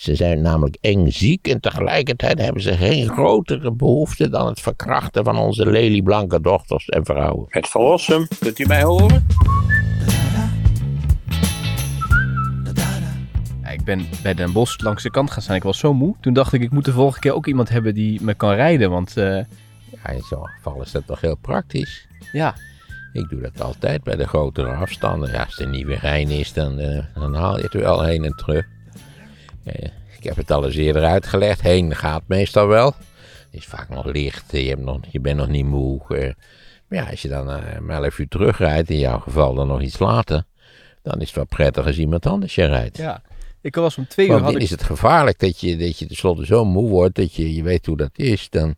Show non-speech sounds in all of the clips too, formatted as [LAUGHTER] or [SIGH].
Ze zijn namelijk eng ziek en tegelijkertijd hebben ze geen grotere behoefte dan het verkrachten van onze lelieblanke dochters en vrouwen. Het verlossen, kunt u mij horen? Ik ben bij Den Bosch langs de kant gaan staan. Ik was zo moe. Toen dacht ik, ik moet de volgende keer ook iemand hebben die me kan rijden. Want eh, Ja, in zo'n geval is dat toch heel praktisch. ja, Ik doe dat altijd bij de grotere afstanden. Ja, als er niet weer Rijn is, dan, eh, dan haal je het wel heen en terug. Eh, ik heb het al eens eerder uitgelegd. Heen gaat meestal wel. Het is vaak nog licht. Je, hebt nog, je bent nog niet moe. eh. maar ja, als je dan eh, om 11 uur terugrijdt, in jouw geval dan nog iets later, dan is het wel prettig als iemand anders je rijdt. ja. Ik was om twee uur Want had dan ik... is het gevaarlijk dat je, dat je tenslotte zo moe wordt dat je, je weet hoe dat is. Dan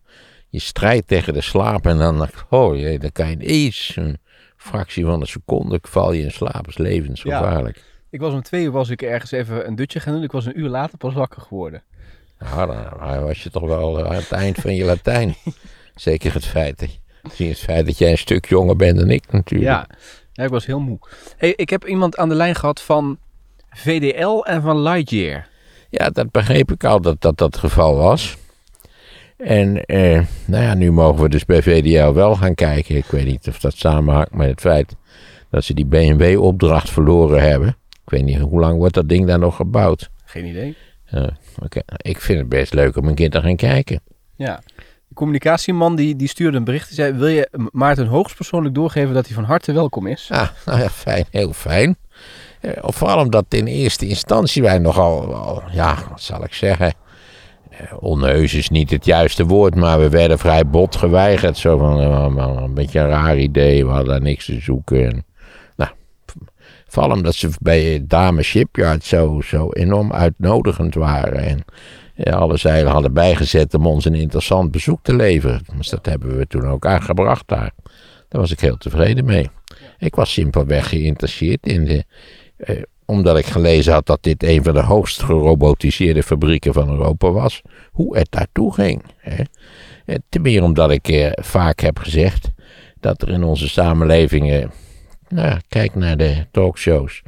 je strijdt tegen de slaap en dan, oh jee, dan kan je ineens een fractie van een seconde val je in slaap. Dat is levensgevaarlijk. Ik was om twee uur was ik ergens even een dutje gaan doen. Ik was een uur later pas wakker geworden. Nou, dan was je toch wel aan het eind van je Latijn. [LAUGHS] Zeker het feit, dat, het feit dat jij een stuk jonger bent dan ik natuurlijk. Ja, ja ik was heel moe. Hey, ik heb iemand aan de lijn gehad van VDL en van Lightyear. Ja, dat begreep ik al dat dat, dat het geval was. En eh, nou ja, nu mogen we dus bij VDL wel gaan kijken. Ik weet niet of dat samenhangt met het feit dat ze die BMW-opdracht verloren hebben. Ik weet niet, hoe lang wordt dat ding daar nog gebouwd? Geen idee. Oké. Ik vind het best leuk om een keer te gaan kijken. Ja. De communicatieman die, die stuurde een bericht. Die zei, wil je Maarten hoogstpersoonlijk doorgeven dat hij van harte welkom is? Ah, nou ja, fijn, heel fijn. Eh, vooral omdat in eerste instantie wij nogal, wel, ja, wat zal ik zeggen... eh, Onheus is niet het juiste woord, maar we werden vrij bot geweigerd. Zo van, eh, een beetje een raar idee, we hadden daar niks te zoeken. En, vooral omdat ze bij Dame Shipyard zo, zo enorm uitnodigend waren. En alle zeilen hadden bijgezet om ons een interessant bezoek te leveren. Dus dat hebben we toen ook aangebracht daar. Daar was ik heel tevreden mee. Ik was simpelweg geïnteresseerd in de. Eh, omdat ik gelezen had dat dit een van de hoogst gerobotiseerde fabrieken van Europa was. Hoe het daartoe ging. Hè. Eh, ten meer omdat ik eh, vaak heb gezegd dat er in onze samenlevingen. Nou, kijk naar de talkshows.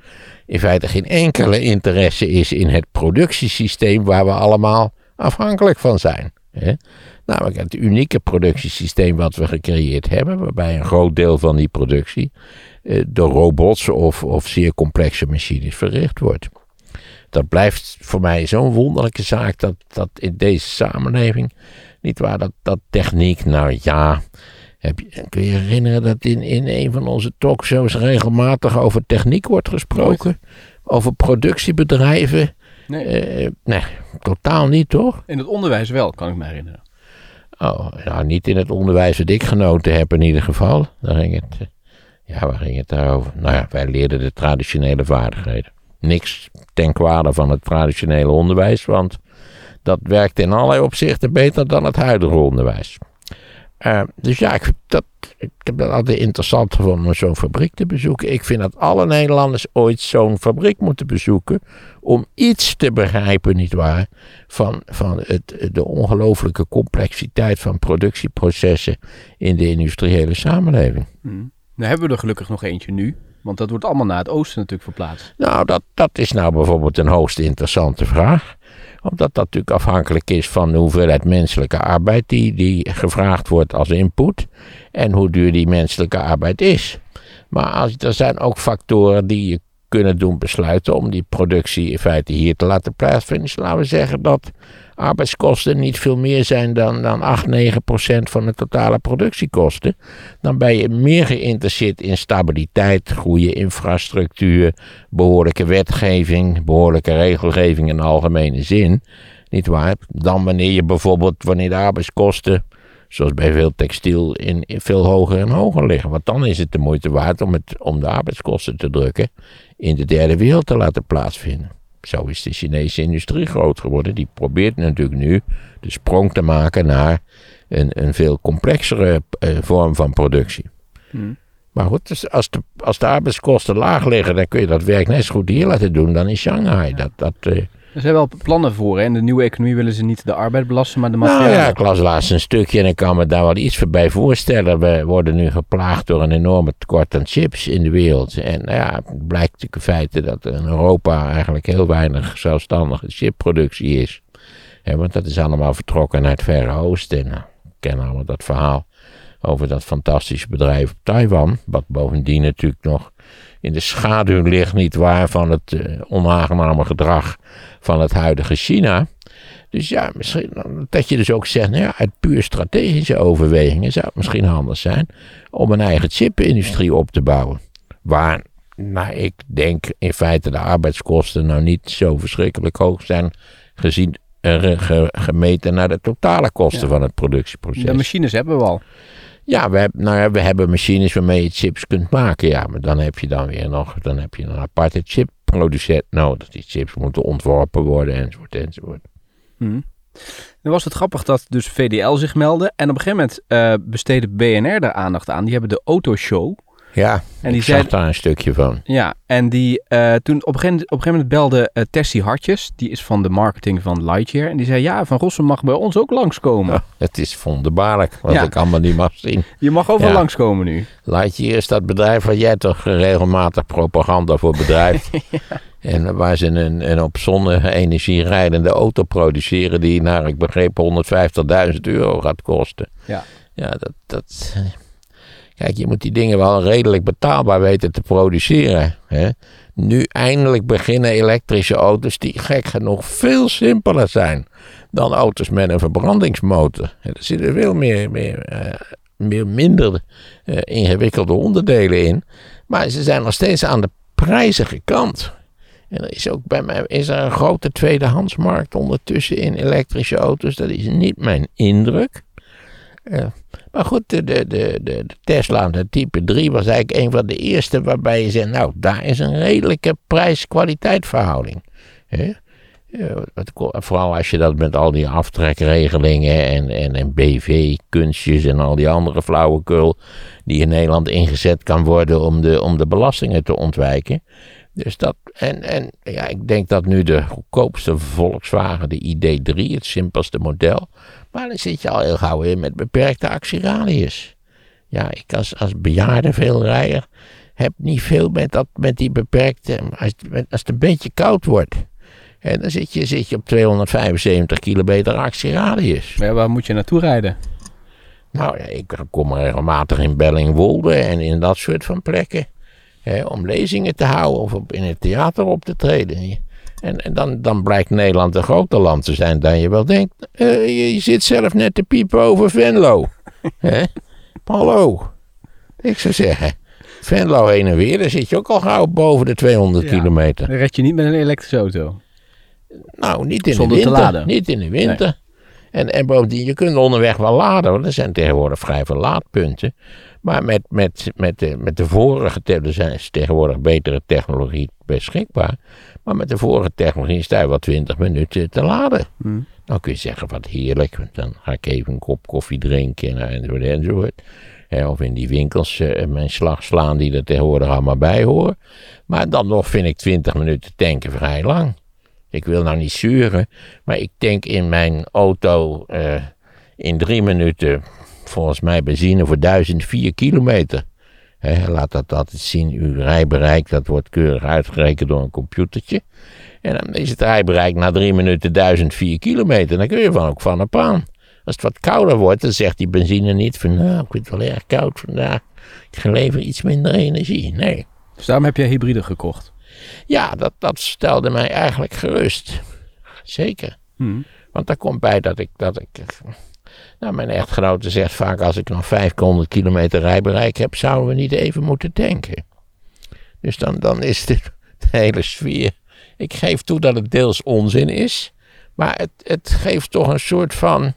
In feite geen enkele interesse is in het productiesysteem waar we allemaal afhankelijk van zijn. Hè. Namelijk het unieke productiesysteem wat we gecreëerd hebben, waarbij een groot deel van die productie eh, door robots of, of zeer complexe machines verricht wordt. Dat blijft voor mij zo'n wonderlijke zaak dat, dat in deze samenleving, niet waar, dat, dat techniek, nou ja, heb je, kun je herinneren dat in, in een van onze talkshows regelmatig over techniek wordt gesproken? Over productiebedrijven? Nee. Eh, nee, totaal niet toch? In het onderwijs wel, kan ik me herinneren. Oh, nou, niet in het onderwijs dat ik genoten heb in ieder geval. Daar ging het, eh, ja, waar ging het daarover? Nou ja, wij leerden de traditionele vaardigheden. Niks ten kwade van het traditionele onderwijs, want dat werkt in allerlei opzichten beter dan het huidige onderwijs. Eh, dus ja, ik, dat, ik heb dat altijd interessant gevonden om zo'n fabriek te bezoeken. Ik vind dat alle Nederlanders ooit zo'n fabriek moeten bezoeken. Om iets te begrijpen, nietwaar, van, van het, de ongelooflijke complexiteit van productieprocessen in de industriële samenleving. Nou hebben we er gelukkig nog eentje nu. Want dat wordt allemaal naar het oosten natuurlijk verplaatst. Nou, dat, dat is nou bijvoorbeeld een hoogst interessante vraag. Omdat dat natuurlijk afhankelijk is van de hoeveelheid menselijke arbeid die, die gevraagd wordt als input. En hoe duur die menselijke arbeid is. Maar als, er zijn ook factoren die je kunnen doen besluiten om die productie in feite hier te laten plaatsvinden. Dus laten we zeggen dat arbeidskosten niet veel meer zijn dan, dan 8, 9 procent van de totale productiekosten. Dan ben je meer geïnteresseerd in stabiliteit, goede infrastructuur, behoorlijke wetgeving, behoorlijke regelgeving in algemene zin. Niet waar? Dan wanneer je bijvoorbeeld, wanneer de arbeidskosten, zoals bij veel textiel, in, in veel hoger en hoger liggen. Want dan is het de moeite waard om, het, om de arbeidskosten te drukken in de derde wereld te laten plaatsvinden. Zo is de Chinese industrie groot geworden. Die probeert natuurlijk nu de sprong te maken naar een, een veel complexere eh, vorm van productie. Maar goed, dus als, de, als de arbeidskosten laag liggen, dan kun je dat werk net zo goed hier laten doen dan in Shanghai. Dat, dat, eh, Er zijn wel plannen voor. Hè? In de nieuwe economie willen ze niet de arbeid belasten, maar de Nou materialen. ja, ik las laatst een stukje en ik kan me daar wel iets bij voorstellen. We worden nu geplaagd door een enorme tekort aan chips in de wereld. En nou ja, het blijkt natuurlijk in feite dat er in Europa eigenlijk heel weinig zelfstandige chipproductie is. Want dat is allemaal vertrokken naar het Verre Oosten. En, nou, we kennen allemaal dat verhaal over dat fantastische bedrijf op Taiwan. Wat bovendien natuurlijk nog in de schaduw ligt, niet waar, van het eh, onaangename gedrag van het huidige China. Dus ja, misschien dat je dus ook zegt, nou ja, uit puur strategische overwegingen zou het misschien handig zijn om een eigen chipindustrie op te bouwen. Waar, nou, ik denk in feite de arbeidskosten nou niet zo verschrikkelijk hoog zijn gezien eh, ge- gemeten naar de totale kosten Ja. van het productieproces. De machines hebben we al. Ja, we, hebben, nou we hebben machines waarmee je chips kunt maken. Ja, maar dan heb je dan weer nog dan heb je een aparte chipproducent nodig. Die chips moeten ontworpen worden enzovoort enzovoort. Hm. Dan was het grappig dat dus VDL zich meldde. En op een gegeven moment eh besteedde BNR daar aandacht aan. Die hebben de autoshow. Ja, En die ik zei, zag daar een stukje van. ja, en die eh, toen op een, gegeven, op een gegeven moment belde eh, Tessie Hartjes. Die is van de marketing van Lightyear. En die zei, ja, Van Rossum mag bij ons ook langskomen. Ja, het is wonderbaarlijk wat Ja. ik allemaal niet mag zien. Je mag overal Ja. langskomen nu. Lightyear is dat bedrijf waar jij toch regelmatig propaganda voor bedrijft. [LAUGHS] En waar ze een, een op zonne-energie rijdende auto produceren die naar, ik begreep, 150.000 euro gaat kosten. Ja. Ja, dat, dat... Kijk, je moet die dingen wel redelijk betaalbaar weten te produceren. Hè? Nu eindelijk beginnen elektrische auto's die gek genoeg veel simpeler zijn dan auto's met een verbrandingsmotor. Er zitten veel meer, meer, eh, meer minder eh, ingewikkelde onderdelen in. Maar ze zijn nog steeds aan de prijzige kant. En er is ook bij mij is er een grote tweedehandsmarkt ondertussen in elektrische auto's. Dat is niet mijn indruk. Eh, maar goed, de, de, de, de, Tesla, de Type 3, was eigenlijk een van de eerste waarbij je zegt, nou, daar is een redelijke prijs-kwaliteit verhouding. Vooral als je dat met al die aftrekregelingen en, en, en BV-kunstjes en al die andere flauwekul die in Nederland ingezet kan worden om de, om de belastingen te ontwijken. Dus dat, en, en ja, ik denk dat nu de goedkoopste Volkswagen, de ID3, het simpelste model. Maar dan zit je al heel gauw in met beperkte actieradius. Ja, ik als, als bejaarde veelrijder heb niet veel met, dat, met die beperkte. Als, het- als het een beetje koud wordt. En dan zit je, zit je op 275 kilometer actieradius. Maar waar moet je naartoe rijden? Nou ja, ik kom regelmatig in Bellingwolde en in dat soort van plekken. Hè, om lezingen te houden of op, in het theater op te treden. En, en dan, dan blijkt Nederland een groter land te zijn dan je wel denkt. Eh, je, je zit zelf net te piepen over Venlo. [LAUGHS] Hè? Hallo. Ik zou zeggen, Venlo heen en weer, dan zit je ook al gauw boven de 200 Ja. kilometer. Dan red je niet met een elektrische auto. Nou, niet in Zonder de te winter. laden. Niet in de winter. En, en bovendien, je kunt onderweg wel laden, want er zijn tegenwoordig vrij veel laadpunten. Maar met, met, met, de, met de vorige, er zijn tegenwoordig betere technologie beschikbaar. Maar met de vorige technologie sta je wel 20 minuten te laden. Hmm. Dan kun je zeggen, wat heerlijk, want dan ga ik even een kop koffie drinken en, enzovoort enzovoort. Of in die winkels eh, mijn slag slaan die er tegenwoordig allemaal bij horen. Maar dan nog vind ik 20 minuten tanken vrij lang. Ik wil nou niet zuren, maar ik tank in mijn auto eh, in drie minuten volgens mij benzine voor 1004 kilometer. Laat dat altijd zien, uw rijbereik, dat wordt keurig uitgerekend door een computertje. En dan is het rijbereik na drie minuten 1004 kilometer. Dan kun je van ook van op aan. Als het wat kouder wordt, dan zegt die benzine niet van nou, ik vind het wel erg koud vandaag. Ik lever iets minder energie. Nee. Dus daarom heb jij hybride gekocht. Ja, dat, dat stelde mij eigenlijk gerust. Zeker. Hm. Want daar komt bij dat ik, dat ik. Nou, mijn echtgenote zegt vaak: als ik nog 500 kilometer rijbereik heb, zouden we niet even moeten tanken. Dus dan, dan is de, [LAUGHS] de hele sfeer. Ik geef toe dat het deels onzin is, maar het, het geeft toch een soort van.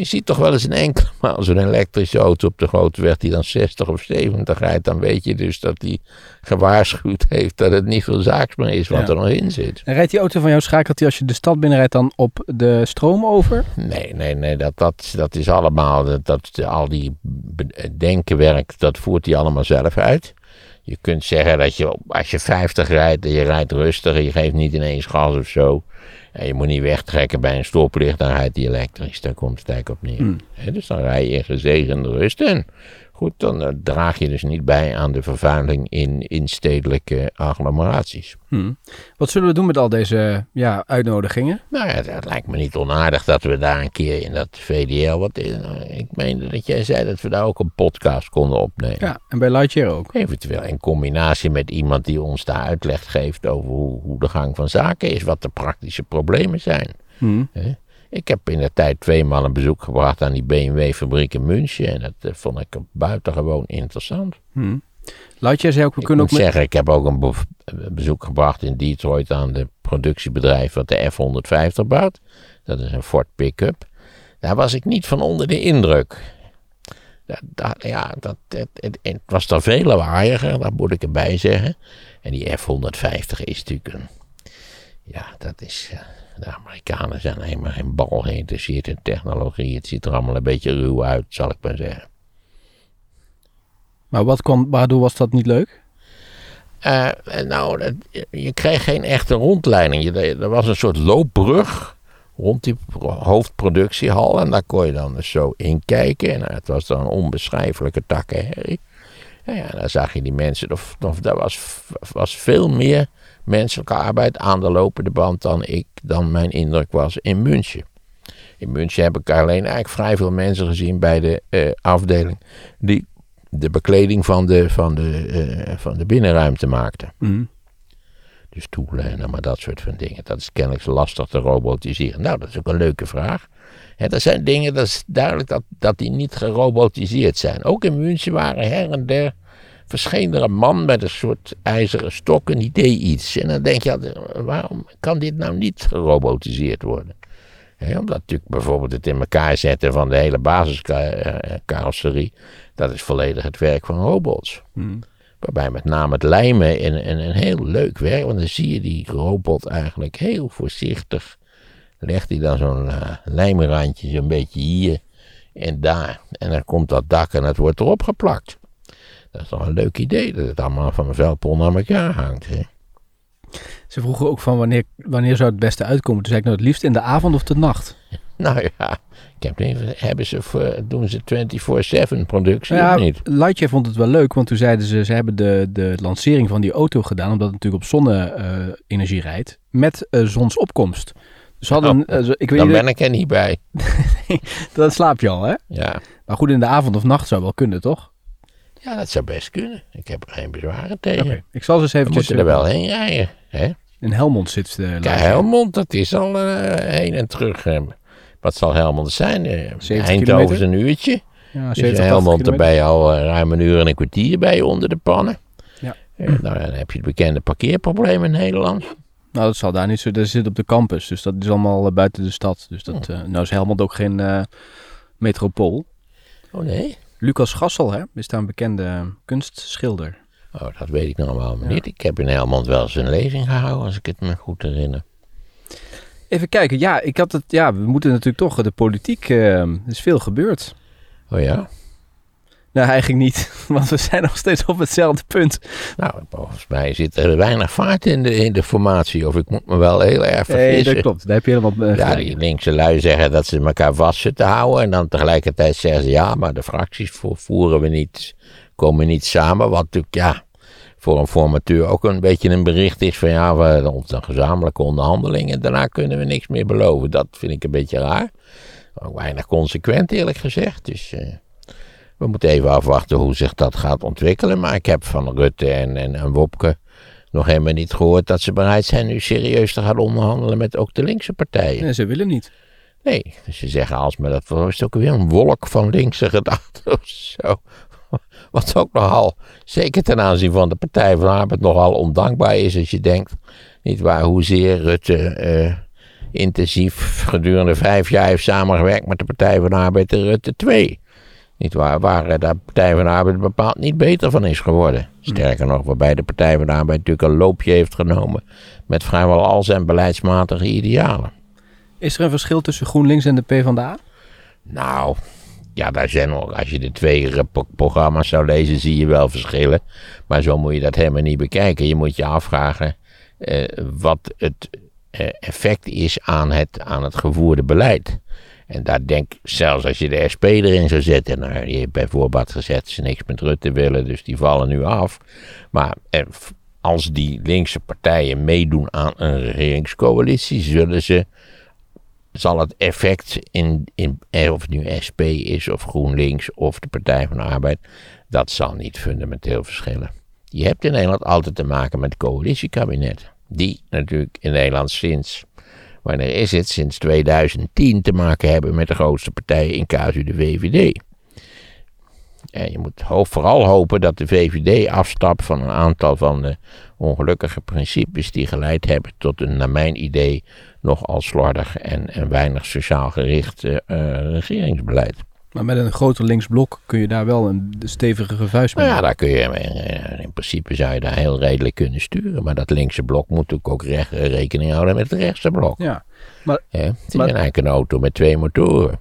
Je ziet toch wel eens [LAUGHS] een enkele maal zo'n elektrische auto op de grote weg die dan 60 of 70 rijdt. Dan weet je dus dat die gewaarschuwd heeft dat het niet veel zaaks meer is wat Ja. er nog in zit. En rijdt die auto van jou, schakelt die als je de stad binnenrijdt dan op de stroom over? Nee, nee, nee, dat, dat, dat is allemaal, dat, dat, al die denkenwerk, dat voert hij allemaal zelf uit. Je kunt zeggen dat je als je 50 rijdt en je rijdt rustig en je geeft niet ineens gas of zo. En je moet niet wegtrekken bij een stoplicht, dan rijdt die elektrisch. Daar komt het eigenlijk op neer. Hmm. Dus dan rij je in gezegende rust. En goed, dan eh, draag je dus niet bij aan de vervuiling in, in stedelijke agglomeraties. Hm. Wat zullen we doen met al deze ja, uitnodigingen? Nou ja, het lijkt me niet onaardig dat we daar een keer in dat VDL. Wat, eh, ik meende dat jij zei dat we daar ook een podcast konden opnemen. Ja, en bij Lightyear ook. Eventueel in combinatie met iemand die ons daar uitleg geeft over hoe, hoe de gang van zaken is, wat de praktische problemen zijn. Hm. Hè? Ik heb in de tijd tweemaal een bezoek gebracht aan die BMW-fabriek in München en dat eh, vond ik buitengewoon interessant. Hm. Lightyear zei ook, we Ik kunnen moet ook met... zeggen, ik heb ook een be- bezoek gebracht in Detroit aan de productiebedrijf wat de F-150 bouwt. Dat is een Ford pick-up. Daar was ik niet van onder de indruk. Dat, dat- ja, dat, het, het, het was daar veel lawaaiiger, dat moet ik erbij zeggen. En die F-150 is natuurlijk een... Ja, dat is... eh, De Amerikanen zijn helemaal geen bal geïnteresseerd in technologie. Het ziet er allemaal een beetje ruw uit, zal ik maar zeggen. Maar wat kwam, waardoor was dat niet leuk? Eh, nou, je kreeg geen echte rondleiding. Je, er was een soort loopbrug rond die pro- hoofdproductiehal. En daar kon je dan dus zo in kijken. En het was dan onbeschrijfelijke takkenherrie. Ja, ja, dan zag je die mensen. Of, of, was, was veel meer menselijke arbeid aan de lopende band dan, ik, dan mijn indruk was in München. In München heb ik alleen eigenlijk vrij veel mensen gezien bij de eh, afdeling die de bekleding van de, van de, eh, van de binnenruimte maakte. Hm. Dus stoelen en maar dat soort van dingen. Dat is kennelijk lastig te robotiseren. Nou, dat is ook een leuke vraag. Hè, dat zijn dingen, dat is duidelijk dat, dat die niet gerobotiseerd zijn. Ook in München waren her en der verscheen er een man met een soort ijzeren stok en die deed iets. En dan denk je, waarom kan dit nou niet gerobotiseerd worden? Omdat natuurlijk bijvoorbeeld het in elkaar zetten van de hele basiscarrosserie, dat is volledig het werk van robots. Hm. Waarbij met name het lijmen een, een, een heel leuk werk. Want dan zie je die robot eigenlijk heel voorzichtig. Legt hij dan zo'n eh, lijmrandje zo'n beetje hier en daar. En dan komt dat dak en het wordt erop geplakt. Dat is toch een leuk idee dat het allemaal van een velpon aan elkaar hangt. Hè? Ze vroegen ook van wanneer, wanneer zou het beste uitkomen. Toen zei ik nou het liefst in de avond of de nacht. [LAUGHS] Nou ja, ik heb niet, hebben ze doen ze 24-7 productie ja, of niet? Lightyear vond het wel leuk, want toen zeiden ze, ze hebben de, de lancering van die auto gedaan, omdat het natuurlijk op zonne-energie rijdt, met eh, zonsopkomst. Dus hadden, Oh, eh, ik weet Dan niet, ben ik er niet bij. [LAUGHS] dan slaap je al, hè? Ja. Maar goed, in de avond of nacht zou wel kunnen, toch? Ja, dat zou best kunnen. Ik heb er geen bezwaren tegen. Ik zal We eventjes... moeten er wel heen rijden. Hè? In Helmond zit de Ja, Lightyear. Helmond, dat is al eh, heen en terug. eh. wat zal Helmond zijn? Eh, 70 Eindhoven is een uurtje. Ja, Dus 70, 80 Helmond, daar ben je al eh, ruim een uur en een kwartier bij onder de pannen. Ja. Eh, nou, dan heb je het bekende parkeerprobleem in Nederland. Nou, dat zal daar niet zo. Dat zit op de campus, dus dat is allemaal eh, buiten de stad. Dus dat, eh, nou is Helmond ook geen eh, metropool. Oh nee? Lucas Gassel, hè, is daar een bekende kunstschilder. Oh, dat weet ik nog wel niet. Ik heb in Helmond wel eens een lezing gehouden, als ik het me goed herinner. Even kijken, ja, ik had het, ja, we moeten natuurlijk toch, de politiek, eh, er is veel gebeurd. Oh ja? Nou, eigenlijk niet, [LAUGHS] want we zijn nog steeds op hetzelfde punt. Nou, volgens mij zit er weinig vaart in de, in de formatie. Of ik moet me wel heel erg Nee, vergissen. dat klopt, daar heb je helemaal eh, Ja, die linkse lui zeggen dat ze elkaar vast zitten houden. En dan tegelijkertijd zeggen ze ja, maar de fracties vo- voeren we niet, komen niet samen. Wat natuurlijk, ja, voor een formateur ook een beetje een bericht is van ja, we onze gezamenlijke onderhandelingen. Daarna kunnen we niks meer beloven. Dat vind ik een beetje raar. Ook weinig consequent eerlijk gezegd. Dus eh, we moeten even afwachten hoe zich dat gaat ontwikkelen. Maar ik heb van Rutte en, en, en Wopke nog helemaal niet gehoord dat ze bereid zijn nu serieus te gaan onderhandelen met ook de linkse partijen. Nee, ze willen niet. Nee, dus ze zeggen alsmaar dat was het ook weer een wolk van linkse gedachten of zo. [LAUGHS] Wat ook nogal, zeker ten aanzien van de Partij van de Arbeid, nogal ondankbaar is als je denkt, niet waar, hoezeer Rutte eh, intensief gedurende vijf jaar heeft samengewerkt met de Partij van de Arbeid en Rutte 2. Niet waar, waar eh, de Partij van de Arbeid bepaald niet beter van is geworden. Sterker nog, waarbij de Partij van de Arbeid natuurlijk een loopje heeft genomen met vrijwel al zijn beleidsmatige idealen. Is er een verschil tussen GroenLinks en de PvdA? Nou, ja, daar zijn ook, als je de twee programma's zou lezen, zie je wel verschillen. Maar zo moet je dat helemaal niet bekijken. Je moet je afvragen eh, wat het eh, effect is aan het, aan het gevoerde beleid. En daar denk zelfs als je de SP erin zou zetten. Nou, je hebt bij voorbaat gezet ze niks met Rutte willen, dus die vallen nu af. Maar als die linkse partijen meedoen aan een regeringscoalitie, zullen ze. Zal het effect in, in eh, of het nu SP is of GroenLinks of de Partij van de Arbeid, dat zal niet fundamenteel verschillen. Je hebt in Nederland altijd te maken met coalitiekabinetten. Die natuurlijk in Nederland sinds wanneer is het, sinds 2010 te maken hebben met de grootste partijen in casu de VVD. En je moet vooral hopen dat de VVD afstapt van een aantal van de ongelukkige principes die geleid hebben tot een, naar mijn idee, nogal slordig en, en weinig sociaal gericht eh, regeringsbeleid. Maar met een groter linksblok kun je daar wel een stevige vuist mee Nou ja, daar kun je, eh, in principe zou je daar heel redelijk kunnen sturen. Maar dat linkse blok moet natuurlijk ook recht, rekening houden met het rechtse blok. Ja, Hè? Het is Maar- eigenlijk een auto met twee motoren.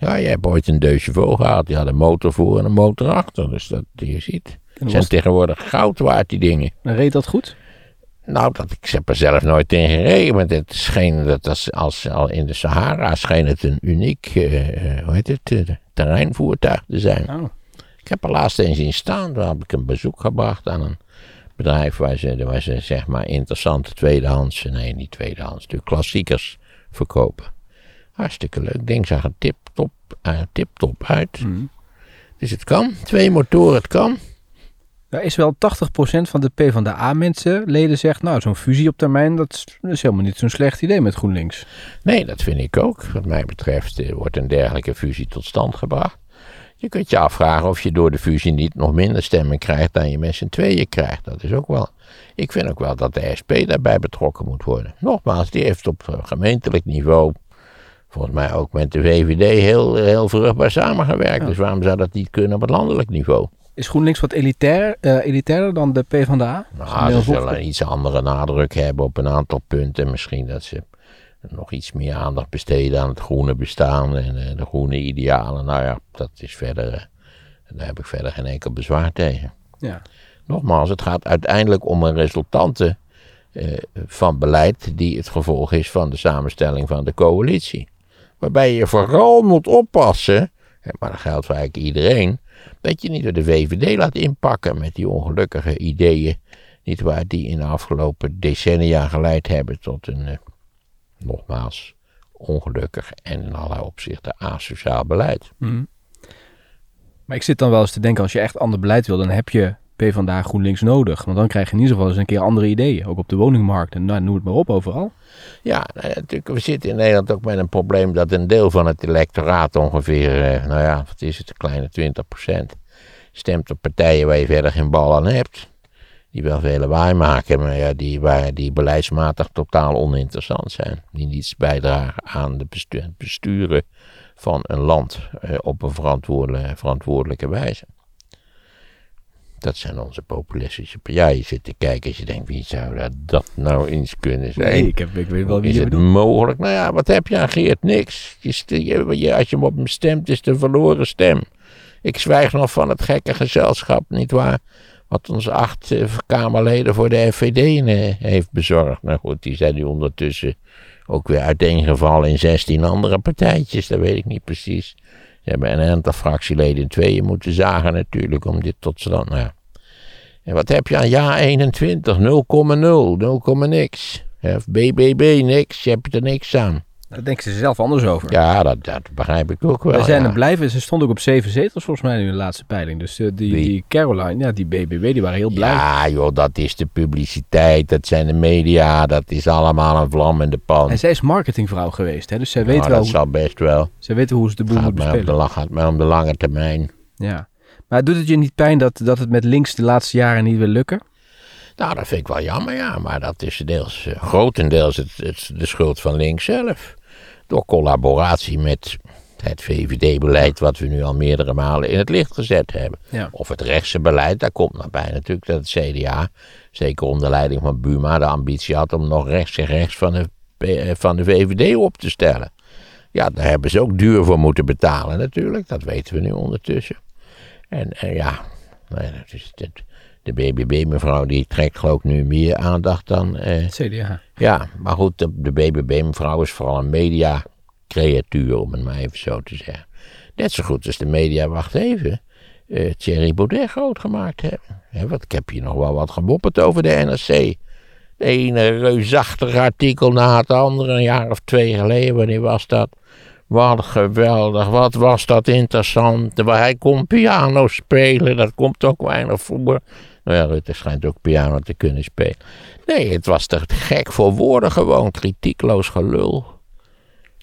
Ja, je hebt ooit een Deux Chevaux gehad. Die had een motor voor en een motor achter. Dus dat, je ziet. en zijn was, tegenwoordig goud waard, die dingen. dan reed dat goed? Nou, dat, ik heb er zelf nooit in gereden. Maar het scheen, dat als, als al in de Sahara scheen het een uniek, eh, eh, hoe heet het, eh, terreinvoertuig te zijn. Oh. Ik heb er laatst eens in staan. Daar heb ik een bezoek gebracht aan een bedrijf waar ze, waar ze zeg maar interessante tweedehands, nee niet tweedehands, natuurlijk klassiekers verkopen. Hartstikke leuk. Ding zag er tip-top eh, tip-top uit. Mhm. Dus het kan. Twee motoren, het kan. Daar is wel 80% van de PvdA-mensen, leden zegt, nou, zo'n fusie op termijn, dat is, dat is helemaal niet zo'n slecht idee met GroenLinks. Nee, dat vind ik ook. Wat mij betreft eh, wordt een dergelijke fusie tot stand gebracht. Je kunt je afvragen of je door de fusie niet nog minder stemmen krijgt dan je met z'n tweeën krijgt. Dat is ook wel. Ik vind ook wel dat de SP daarbij betrokken moet worden. Nogmaals, die heeft op eh, gemeentelijk niveau, volgens mij ook met de VVD, heel, heel vruchtbaar samengewerkt. Ja. Dus waarom zou dat niet kunnen op het landelijk niveau? Is GroenLinks wat elitair, eh, elitairder dan de PvdA? Nou, ze zullen een iets andere nadruk hebben op een aantal punten. Misschien dat ze nog iets meer aandacht besteden aan het groene bestaan en eh, de groene idealen. Nou ja, dat is verder. eh, daar heb ik verder geen enkel bezwaar tegen. Ja. Nogmaals, het gaat uiteindelijk om een resultante van beleid die het gevolg is van de samenstelling van de coalitie. Waarbij je vooral moet oppassen, maar dat geldt voor eigenlijk iedereen, dat je niet door de VVD laat inpakken met die ongelukkige ideeën, niet waar, die in de afgelopen decennia geleid hebben tot een, eh, nogmaals, ongelukkig en in allerlei opzichten asociaal beleid. Mhm. Maar ik zit dan wel eens te denken, als je echt ander beleid wil, dan heb je PvdA GroenLinks nodig. Want dan krijg je in ieder geval eens een keer andere ideeën. Ook op de woningmarkt en nou, noem het maar op overal. Ja, nou natuurlijk, we zitten in Nederland ook met een probleem dat een deel van het electoraat ongeveer, eh, nou ja, wat is het, een kleine 20%, stemt op partijen waar je verder geen bal aan hebt. Die wel veel lawaai maken, maar ja, die, waar, die beleidsmatig totaal oninteressant zijn. Die niets bijdragen aan de besturen van een land eh, op een verantwoordelijke, verantwoordelijke wijze. Dat zijn onze populistische Ja, je zit te kijken als je denkt, wie zou dat, dat nou eens kunnen zijn? Nee, ik, heb, ik weet wel wie is het bedoelt. mogelijk? Nou ja, wat heb je aan Geert? Niks. Je, je, als je hem op hem stemt, is het een verloren stem. Ik zwijg nog van het gekke gezelschap, nietwaar? Wat ons acht eh, Kamerleden voor de FVD eh, heeft bezorgd. Nou goed, die zijn nu ondertussen ook weer uiteengevallen in 16 andere partijtjes. Dat weet ik niet precies. Ze hebben een aantal fractieleden in tweeën moeten zagen natuurlijk om dit tot stand. Nou. En wat heb je aan ja 21? 0,0, 0, niks. BBB niks, je hebt er niks aan. Daar denken ze zelf anders over. Ja, dat, dat begrijp ik ook wel. Wij zijn ja. er blijven. Ze stond ook op zeven zetels volgens mij in de laatste peiling. Dus eh, die, die Caroline, ja, die BBB, die waren heel blij. Ja, joh, dat is de publiciteit, dat zijn de media, dat is allemaal een vlam in de pan. En zij is marketingvrouw geweest, hè? dus zij weet Nou, wel dat zal best wel. zij weet hoe ze de boel Gaat moet bespelen. la- gaat mij om de lange termijn. Ja. Maar doet het je niet pijn dat, dat het met links de laatste jaren niet wil lukken? Nou, dat vind ik wel jammer, ja. Maar dat is deels, eh, grotendeels het, het, de schuld van links zelf. Door collaboratie met het VVD-beleid, wat we nu al meerdere malen in het licht gezet hebben. Ja. Of het rechtse beleid, daar komt nog bij natuurlijk dat het CDA, zeker onder leiding van Buma, de ambitie had om nog rechts en rechts van de, eh, van de VVD op te stellen. Ja, daar hebben ze ook duur voor moeten betalen natuurlijk. Dat weten we nu ondertussen. En, en ja, nou ja, dat is het, de BBB-mevrouw die trekt geloof ik nu meer aandacht dan... eh, CDA. ja, maar goed, de, de BBB-mevrouw is vooral een media-creatuur, om het maar even zo te zeggen. Net zo goed als de media, wacht even, eh Thierry Baudet groot gemaakt hebben. Hè, wat, ik heb hier nog wel wat gemopperd over de NRC. De ene reusachtig artikel na het andere, een jaar of twee geleden, wanneer was dat? Wat geweldig, wat was dat interessant. Waar hij kon piano spelen, dat komt ook weinig voor. Nou ja, Rutte schijnt ook piano te kunnen spelen. Nee, het was te gek voor woorden gewoon, kritiekloos gelul.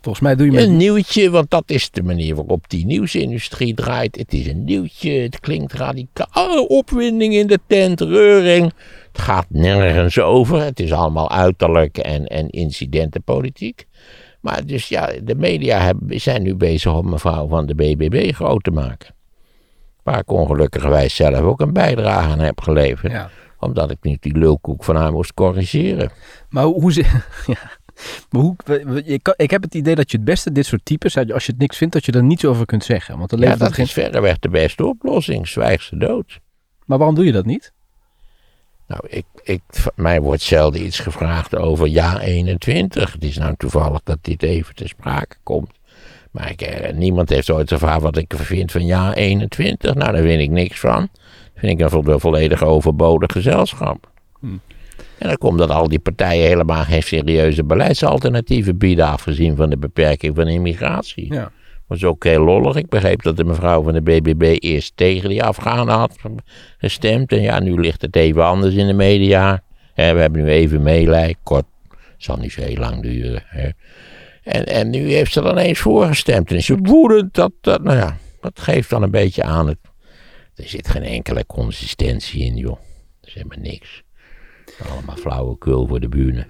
Volgens mij doe je met... Een nieuwtje, want dat is de manier waarop die nieuwsindustrie draait. Het is een nieuwtje, het klinkt radicaal. Oh, opwinding in de tent, reuring. Het gaat nergens over. Het is allemaal uiterlijk en, en incidentenpolitiek. Maar dus ja, de media hebben, zijn nu bezig om mevrouw van de BBB groot te maken. Ik ongelukkigerwijs zelf ook een bijdrage aan heb geleverd. Ja. Omdat ik niet die lulkoek van haar moest corrigeren. Maar hoe... ze- [LAUGHS] ja. Maar hoe, ik heb het idee dat je het beste dit soort types, als je het niks vindt, dat je er niets over kunt zeggen. Want dan Ja, levert dat geen... is verreweg de beste oplossing. Zwijg ze dood. Maar waarom doe je dat niet? Nou, ik, ik, mij wordt zelden iets gevraagd over jaar 21. Het is nou toevallig dat dit even te sprake komt. Maar ik, eh, niemand heeft ooit gevraagd wat ik vind van jaar 21. Nou, daar vind ik niks van. Dat vind ik een vo- volledig overbodig gezelschap. En dan komt dat al die partijen helemaal geen serieuze beleidsalternatieven bieden, afgezien van de beperking van immigratie. Ja. was ook heel lollig. Ik begreep dat de mevrouw van de BBB eerst tegen die Afghanen had gestemd. En ja, nu ligt het even anders in de media. Hè, we hebben nu even meelij. Kort, zal niet zo heel lang duren. Hè. En, en nu heeft ze dan eens voorgestemd. En is ze woedend. Dat, dat, nou ja, dat geeft dan een beetje aan. Het, er zit geen enkele consistentie in, joh. Er is helemaal niks. Allemaal flauwekul voor de buren.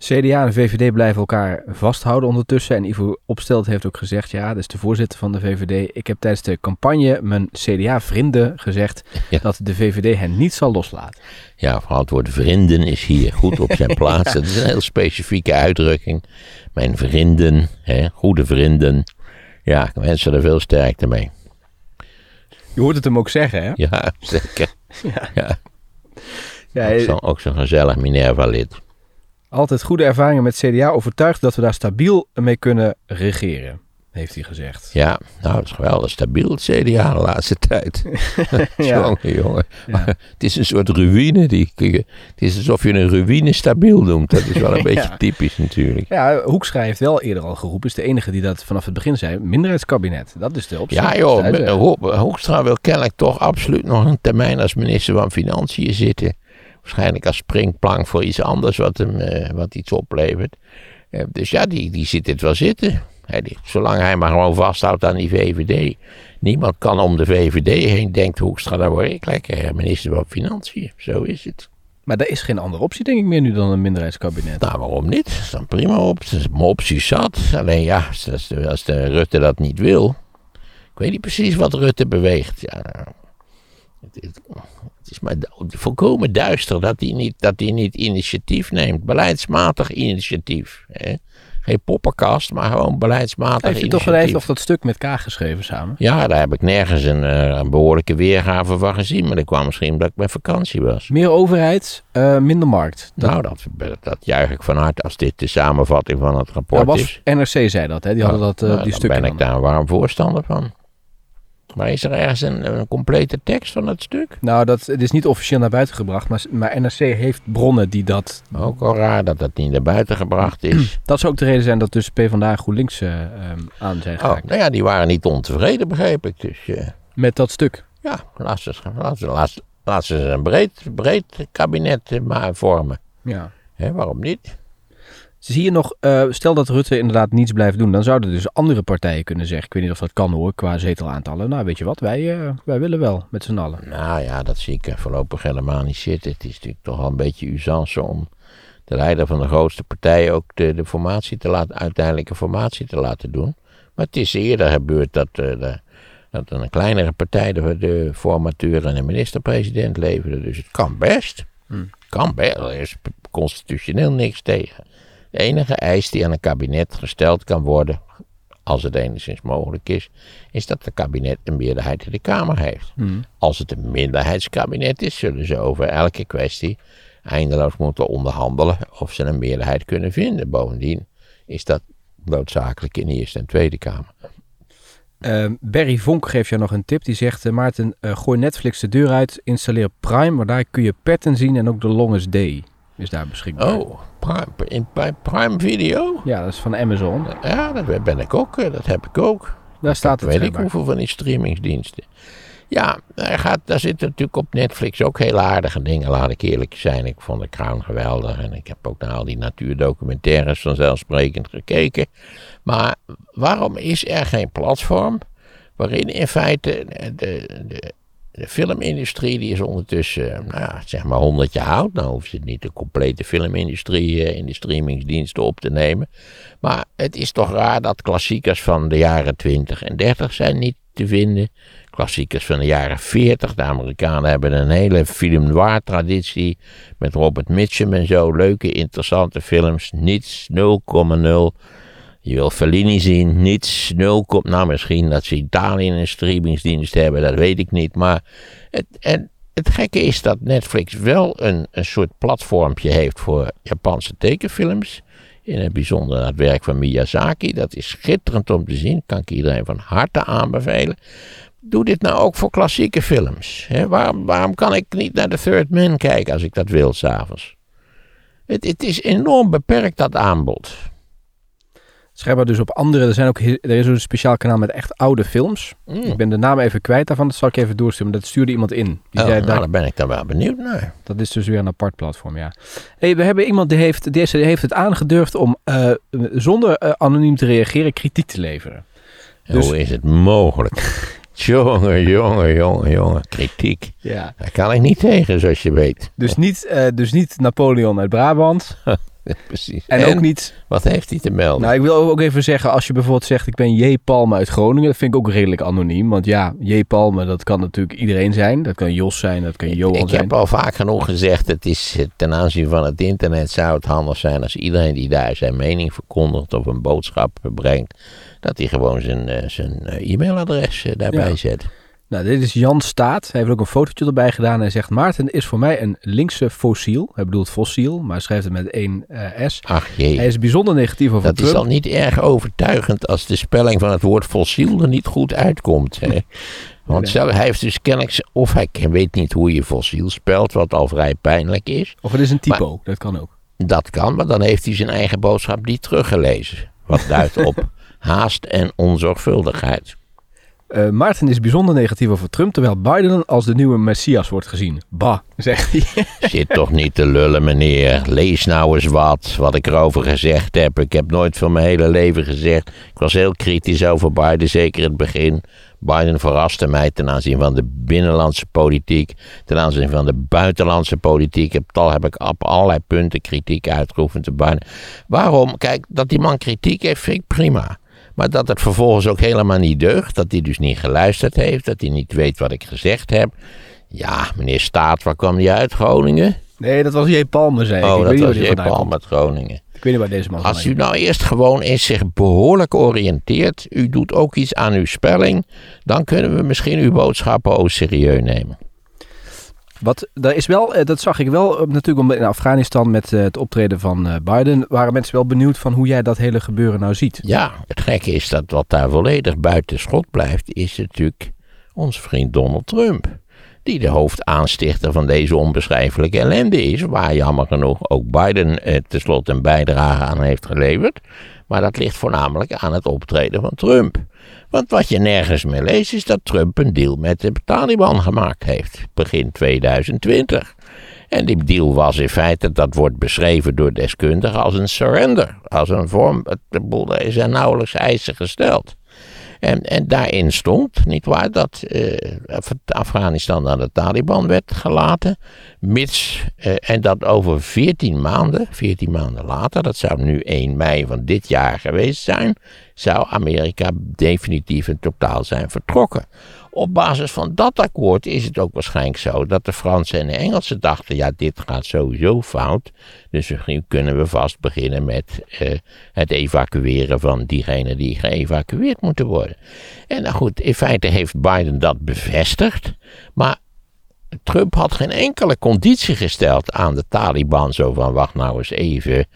CDA en VVD blijven elkaar vasthouden ondertussen. En Ivo Opstelt heeft ook gezegd, ja, dat is de voorzitter van de VVD. Ik heb tijdens de campagne mijn CDA-vrienden gezegd Ja. dat de VVD hen niet zal loslaten. Ja, vooral het woord vrienden is hier goed op zijn [LAUGHS] plaats. Dat is een heel specifieke uitdrukking. Mijn vrienden, hè, goede vrienden. Ja, ik wens er veel sterkte mee. Je hoort het hem ook zeggen, hè? Ja, zeker. [LAUGHS] Ja, Ja, ook zo'n ook zo'n gezellig Minerva-lid. Altijd goede ervaringen met CDA. Overtuigd dat we daar stabiel mee kunnen regeren, heeft hij gezegd. Ja, nou, het is geweldig stabiel, het CDA de laatste tijd. [LAUGHS] [LAUGHS] Ja. Jongen, jongen. Ja. Het is een soort ruïne. Die, het is alsof je een ruïne stabiel noemt. Dat is wel een [LAUGHS] beetje Ja. typisch natuurlijk. Ja, Hoekstra heeft wel eerder al geroepen, is de enige die dat vanaf het begin zei, minderheidskabinet. Dat is de optie. Ja joh. Ho- Hoekstra wil kennelijk toch absoluut nog een termijn als minister van Financiën zitten. Waarschijnlijk als springplank voor iets anders wat hem eh, wat iets oplevert. Eh, dus ja, die, die zit het wel zitten. Hij, die- zolang hij maar gewoon vasthoudt aan die VVD. Niemand kan om de VVD heen, denkt Hoekstra, dan word ik lekker minister van Financiën. Zo is het. Maar er is geen andere optie, denk ik, meer nu dan een minderheidskabinet. Nou, waarom niet? Dat is dan prima op. Het is mijn optie zat. Alleen ja, de- als de Rutte dat niet wil. Ik weet niet precies wat Rutte beweegt. Ja, het, het- het is maar volkomen duister dat hij niet, dat hij niet initiatief neemt. Beleidsmatig initiatief. Hè? Geen poppenkast, maar gewoon beleidsmatig Heeft u toch initiatief. wel even of dat stuk met K geschreven samen? Ja, daar heb ik nergens een, eh, een behoorlijke weergave van gezien. Maar dat kwam misschien omdat ik met vakantie was. Meer overheid, eh, minder markt. Dat, nou, dat, dat juich ik van harte als dit de samenvatting van het rapport dat is. was NRC zei dat, hè? Die hadden dat, Nou, die dan stukken. ben ik daar een warm voorstander van. Maar is er ergens een, een complete tekst van het stuk? Nou, dat, het is niet officieel naar buiten gebracht, maar, maar NRC heeft bronnen die dat... Ook al raar dat dat niet naar buiten gebracht is. [CLEARS THROAT] Dat zou ook de reden zijn dat dus PvdA en GroenLinks ehm, aan zijn Oh, gehaakt. nou ja, die waren niet ontevreden, begreep ik. Dus eh, Met dat stuk. ja, laat ze, laat ze, laat ze, laat ze een breed, breed kabinet eh, maar vormen. Ja. Waarom niet? Zie je nog, eh, stel dat Rutte inderdaad niets blijft doen, dan zouden dus andere partijen kunnen zeggen, ik weet niet of dat kan hoor, qua zetelaantallen. Nou, weet je wat, wij, eh, wij willen wel, met z'n allen. Nou ja, dat zie ik er voorlopig helemaal niet zitten. Het is natuurlijk toch wel een beetje usance om de leider van de grootste partij ook de, de formatie te laten, uiteindelijke formatie te laten doen. Maar het is eerder gebeurd dat, eh, de, dat een kleinere partij de, de formateur en de minister-president leverde. Dus het kan best. Kan best. Er is constitutioneel niks tegen. De enige eis die aan een kabinet gesteld kan worden, als het enigszins mogelijk is, is dat het kabinet een meerderheid in de Kamer heeft. Als het een minderheidskabinet is, zullen ze over elke kwestie eindeloos moeten onderhandelen of ze een meerderheid kunnen vinden. Bovendien is dat noodzakelijk in de Eerste en Tweede Kamer. Ehm, Barry Vonk geeft jou nog een tip. Die zegt, eh, Maarten, eh, gooi Netflix de deur uit, installeer Prime, maar daar kun je Pattern zien en ook The Longest Day is daar beschikbaar. Oh, Prime, in, bij Prime Video? Ja, dat is van Amazon. Ja, dat ben ik ook. eh, Dat heb ik ook. Daar staat het weet ik hoeveel van die streamingsdiensten. Ja, er gaat, daar zitten natuurlijk op Netflix ook hele aardige dingen, laat ik eerlijk zijn. Ik vond de Crown geweldig en ik heb ook naar al die natuurdocumentaires vanzelfsprekend gekeken. Maar waarom is er geen platform waarin in feite de, de, de filmindustrie, die is ondertussen, nou ja, zeg maar 100 jaar oud. Nou hoeft het niet de complete filmindustrie eh, in de streamingsdiensten op te nemen. Maar het is toch raar dat klassiekers van de jaren 20 en 30 zijn niet te vinden. Klassiekers van de jaren 40. De Amerikanen hebben een hele film noir traditie. Met Robert Mitchum en zo. Leuke, interessante films. Niets, 0,0. Je wil Fellini zien, niets, 0, nou misschien dat ze Italië een streamingsdienst hebben, dat weet ik niet. Maar het, en het gekke is dat Netflix wel een, een soort platformpje heeft voor Japanse tekenfilms. In het bijzonder het werk van Miyazaki. Dat is schitterend om te zien. Kan ik iedereen van harte aanbevelen. Doe dit nou ook voor klassieke films. Waarom kan ik niet naar The Third Man kijken als ik dat wil s'avonds? Het, het is enorm beperkt dat aanbod. Schijnbaar dus op andere, er, zijn ook, er is ook een speciaal kanaal met echt oude films. Mm. Ik ben de naam even kwijt daarvan, dat zal ik even doorsturen. Dat stuurde iemand in. Die Oh, zei, nou, daar, daar ben ik dan wel benieuwd naar. dat is dus weer een apart platform, ja. Hey, we hebben iemand die heeft, die heeft het aangedurfd om eh, zonder eh, anoniem te reageren kritiek te leveren. Dus- Hoe is het mogelijk? [LAUGHS] jongen, jongen, jongen, jongen. Kritiek. Ja. Daar kan ik niet tegen, zoals je weet. Dus niet, eh, dus niet Napoleon uit Brabant. [LAUGHS] [LAUGHS] Precies. En, ook niet. Wat heeft hij te melden? Nou, ik wil ook even zeggen, als je bijvoorbeeld zegt: Ik ben J. Palme uit Groningen. Dat vind ik ook redelijk anoniem. Want ja, J. Palme, dat kan natuurlijk iedereen zijn. Dat kan Jos zijn, dat kan Johan ik zijn. heb al vaak genoeg gezegd, het is ten aanzien van het internet zou het handig zijn als iedereen die daar zijn mening verkondigt of een boodschap brengt, dat hij gewoon zijn, eh, zijn eh, e-mailadres eh, daarbij Ja. zet. Nou, dit is Jan Staat. Hij heeft ook een fotootje erbij gedaan. Hij zegt: Maarten is voor mij een linkse fossiel. Hij bedoelt fossiel, maar hij schrijft het met één eh, S. Ach jee. Hij is bijzonder negatief over Dat is al niet erg overtuigend als de spelling van het woord fossiel er niet goed uitkomt. Hè? [LAUGHS] Want Nee. zelf, hij heeft dus kennelijk, of hij weet niet hoe je fossiel spelt, wat al vrij pijnlijk is. Of het is een typo, dat kan ook. Dat kan, maar dan heeft hij zijn eigen boodschap niet teruggelezen. Wat duidt op [LAUGHS] haast en onzorgvuldigheid. Eh, Maarten is bijzonder negatief over Trump, terwijl Biden als de nieuwe Messias wordt gezien. Bah, zegt hij. [LAUGHS] Zit toch niet te lullen, meneer. Lees nou eens wat, wat ik erover gezegd heb. Ik heb nooit van mijn hele leven gezegd. Ik was heel kritisch over Biden, zeker in het begin. Biden verraste mij ten aanzien van de binnenlandse politiek, ten aanzien van de buitenlandse politiek. Heb, al heb ik op allerlei punten kritiek uitgeoefend op Biden. Waarom? Kijk, dat die man kritiek heeft, vind ik prima. Maar dat het vervolgens ook helemaal niet deugt, dat hij dus niet geluisterd heeft, dat hij niet weet wat ik gezegd heb. Ja, meneer Staat, waar kwam die uit? Groningen? Nee, dat was J. Palme, zei ik. Oh, ik dat was J. vandaan Palm komt. uit Groningen. Ik weet niet waar deze man Als u nou eerst gewoon eens zich behoorlijk oriënteert, u doet ook iets aan uw spelling, dan kunnen we misschien uw boodschappen ook serieus nemen. Wat, daar is wel, eh, dat zag ik wel eh, natuurlijk in Afghanistan met eh, het optreden van Biden, waren mensen wel benieuwd van hoe jij dat hele gebeuren nou ziet. Ja, het gekke is dat wat daar volledig buiten schot blijft, is natuurlijk onze vriend Donald Trump. Die de hoofdaanstichter van deze onbeschrijfelijke ellende is. Waar jammer genoeg ook Biden tenslotte een bijdrage aan heeft geleverd. Maar dat ligt voornamelijk aan het optreden van Trump. Want wat je nergens meer leest is dat Trump een deal met de Taliban gemaakt heeft. Begin 2020. En die deal was in feite, dat wordt beschreven door deskundigen als een surrender. Als een vorm, er zijn nauwelijks eisen gesteld. En, en daarin stond, niet waar, dat eh, Af- Afghanistan aan de Taliban werd gelaten. Mits, eh, en dat over 14 maanden, 14 maanden later, dat zou nu 1 mei van dit jaar geweest zijn, zou Amerika definitief en totaal zijn vertrokken. Op basis van dat akkoord is het ook waarschijnlijk zo dat de Fransen en de Engelsen dachten: ja, dit gaat sowieso fout. Dus misschien kunnen we vast beginnen met eh, het evacueren van diegenen die geëvacueerd moeten worden. En nou goed, in feite heeft Biden dat bevestigd. Maar Trump had geen enkele conditie gesteld aan de Taliban. Zo van, wacht nou eens even.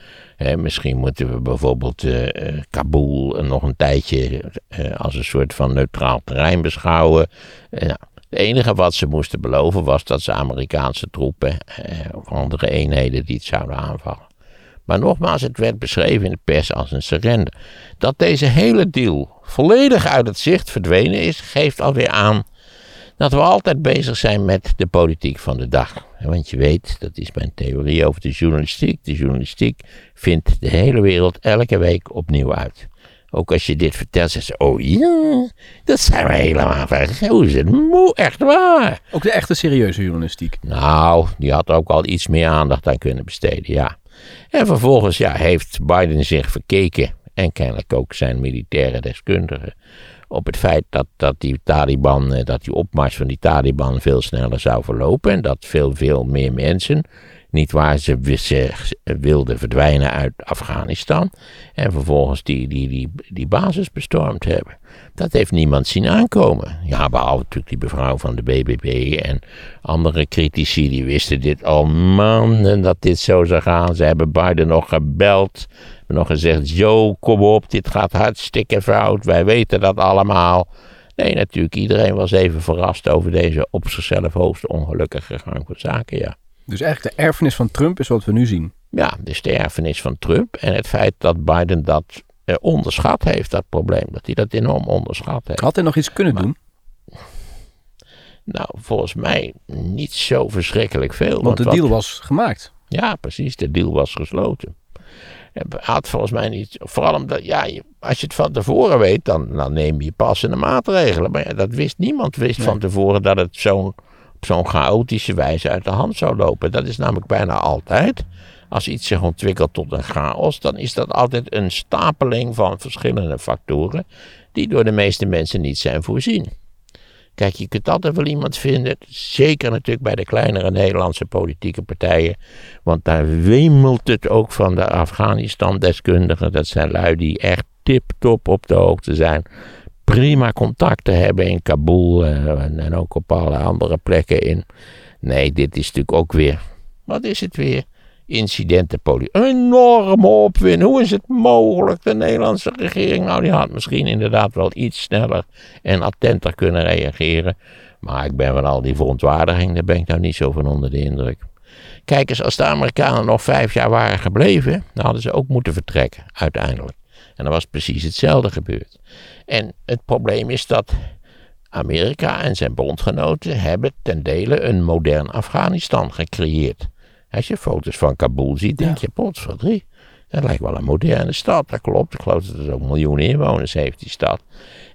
Misschien moeten we bijvoorbeeld uh, Kabul nog een tijdje uh, als een soort van neutraal terrein beschouwen. Nou, het enige wat ze moesten beloven was dat ze Amerikaanse troepen of andere eenheden die zouden aanvallen. Maar nogmaals, het werd beschreven in de pers als een surrender. Dat deze hele deal volledig uit het zicht verdwenen is, geeft alweer aan dat we altijd bezig zijn met de politiek van de dag. Want je weet, dat is mijn theorie over de journalistiek. De journalistiek vindt de hele wereld elke week opnieuw uit. Ook als je dit vertelt, zeggen ze, oh ja, dat zijn we helemaal vergeten. Moe, echt waar. Ook de echte serieuze journalistiek. Nou, die had ook al iets meer aandacht aan kunnen besteden, ja. En vervolgens ja, heeft Biden zich verkeken, en kennelijk ook zijn militaire deskundigen, op het feit dat, dat die Taliban, eh, dat die opmars van die Taliban veel sneller zou verlopen. En dat veel, veel meer mensen, niet waar ze, ze wilden verdwijnen uit Afghanistan. En vervolgens die, die, die, die basis bestormd hebben. Dat heeft niemand zien aankomen. Ja, behalve natuurlijk die mevrouw van de BBB en andere critici, die wisten dit al maanden dat dit zo zou gaan. Ze hebben Biden nog gebeld nog gezegd, zo kom op, dit gaat hartstikke fout, wij weten dat allemaal. Nee, natuurlijk, iedereen was even verrast over deze op zichzelf hoogste ongelukkige gang van zaken, ja. Dus eigenlijk de erfenis van Trump is wat we nu zien. Ja, dus de erfenis van Trump en het feit dat Biden dat eh, onderschat heeft, dat probleem. Dat hij dat enorm onderschat heeft. Had hij nog iets kunnen doen? Nou, volgens mij niet zo verschrikkelijk veel. Want, want de deal was gemaakt. Ja, precies, de deal was gesloten had volgens mij niet. Vooral omdat, ja, als je het van tevoren weet, dan, dan neem je passende maatregelen. Maar ja, dat wist niemand. Wist van tevoren dat het zo'n op zo'n chaotische wijze uit de hand zou lopen. Dat is namelijk bijna altijd. Als iets zich ontwikkelt tot een chaos, dan is dat altijd een stapeling van verschillende factoren. die door de meeste mensen niet zijn voorzien. Kijk, je kunt altijd wel iemand vinden, zeker natuurlijk bij de kleinere Nederlandse politieke partijen, want daar wemelt het ook van de Afghanistan-deskundigen. Dat zijn lui die echt tip-top op de hoogte zijn, prima contacten hebben in Kabul eh, en, en ook op alle andere plekken in. Nee, dit is natuurlijk ook weer, wat is het weer? Incidentenpolitiek. Enorme opwinding. Hoe is het mogelijk? De Nederlandse regering, nou die had misschien inderdaad wel iets sneller en attenter kunnen reageren. Maar ik ben van al die verontwaardiging, daar ben ik nou niet zo van onder de indruk. Kijk eens, als de Amerikanen nog vijf jaar waren gebleven, dan hadden ze ook moeten vertrekken, uiteindelijk. En dan was precies hetzelfde gebeurd. En het probleem is dat Amerika en zijn bondgenoten hebben ten dele een modern Afghanistan gecreëerd. Als je foto's van Kabul ziet, denk je, potverdrie. Dat lijkt wel een moderne stad, dat klopt. Ik geloof dat er ook miljoenen inwoners heeft, die stad.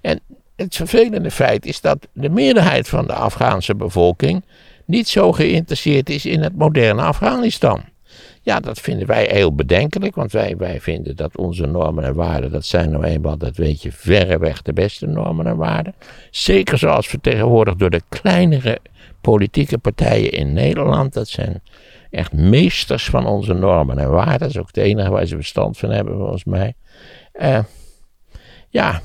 En het vervelende feit is dat de meerderheid van de Afghaanse bevolking niet zo geïnteresseerd is in het moderne Afghanistan. Ja, dat vinden wij heel bedenkelijk, want wij, wij vinden dat onze normen en waarden, dat zijn nou eenmaal, dat weet je, verreweg de beste normen en waarden. Zeker zoals vertegenwoordigd door de kleinere politieke partijen in Nederland. Dat zijn echt meesters van onze normen en waarden. Dat is ook het enige waar ze verstand van hebben, volgens mij. Uh, ja,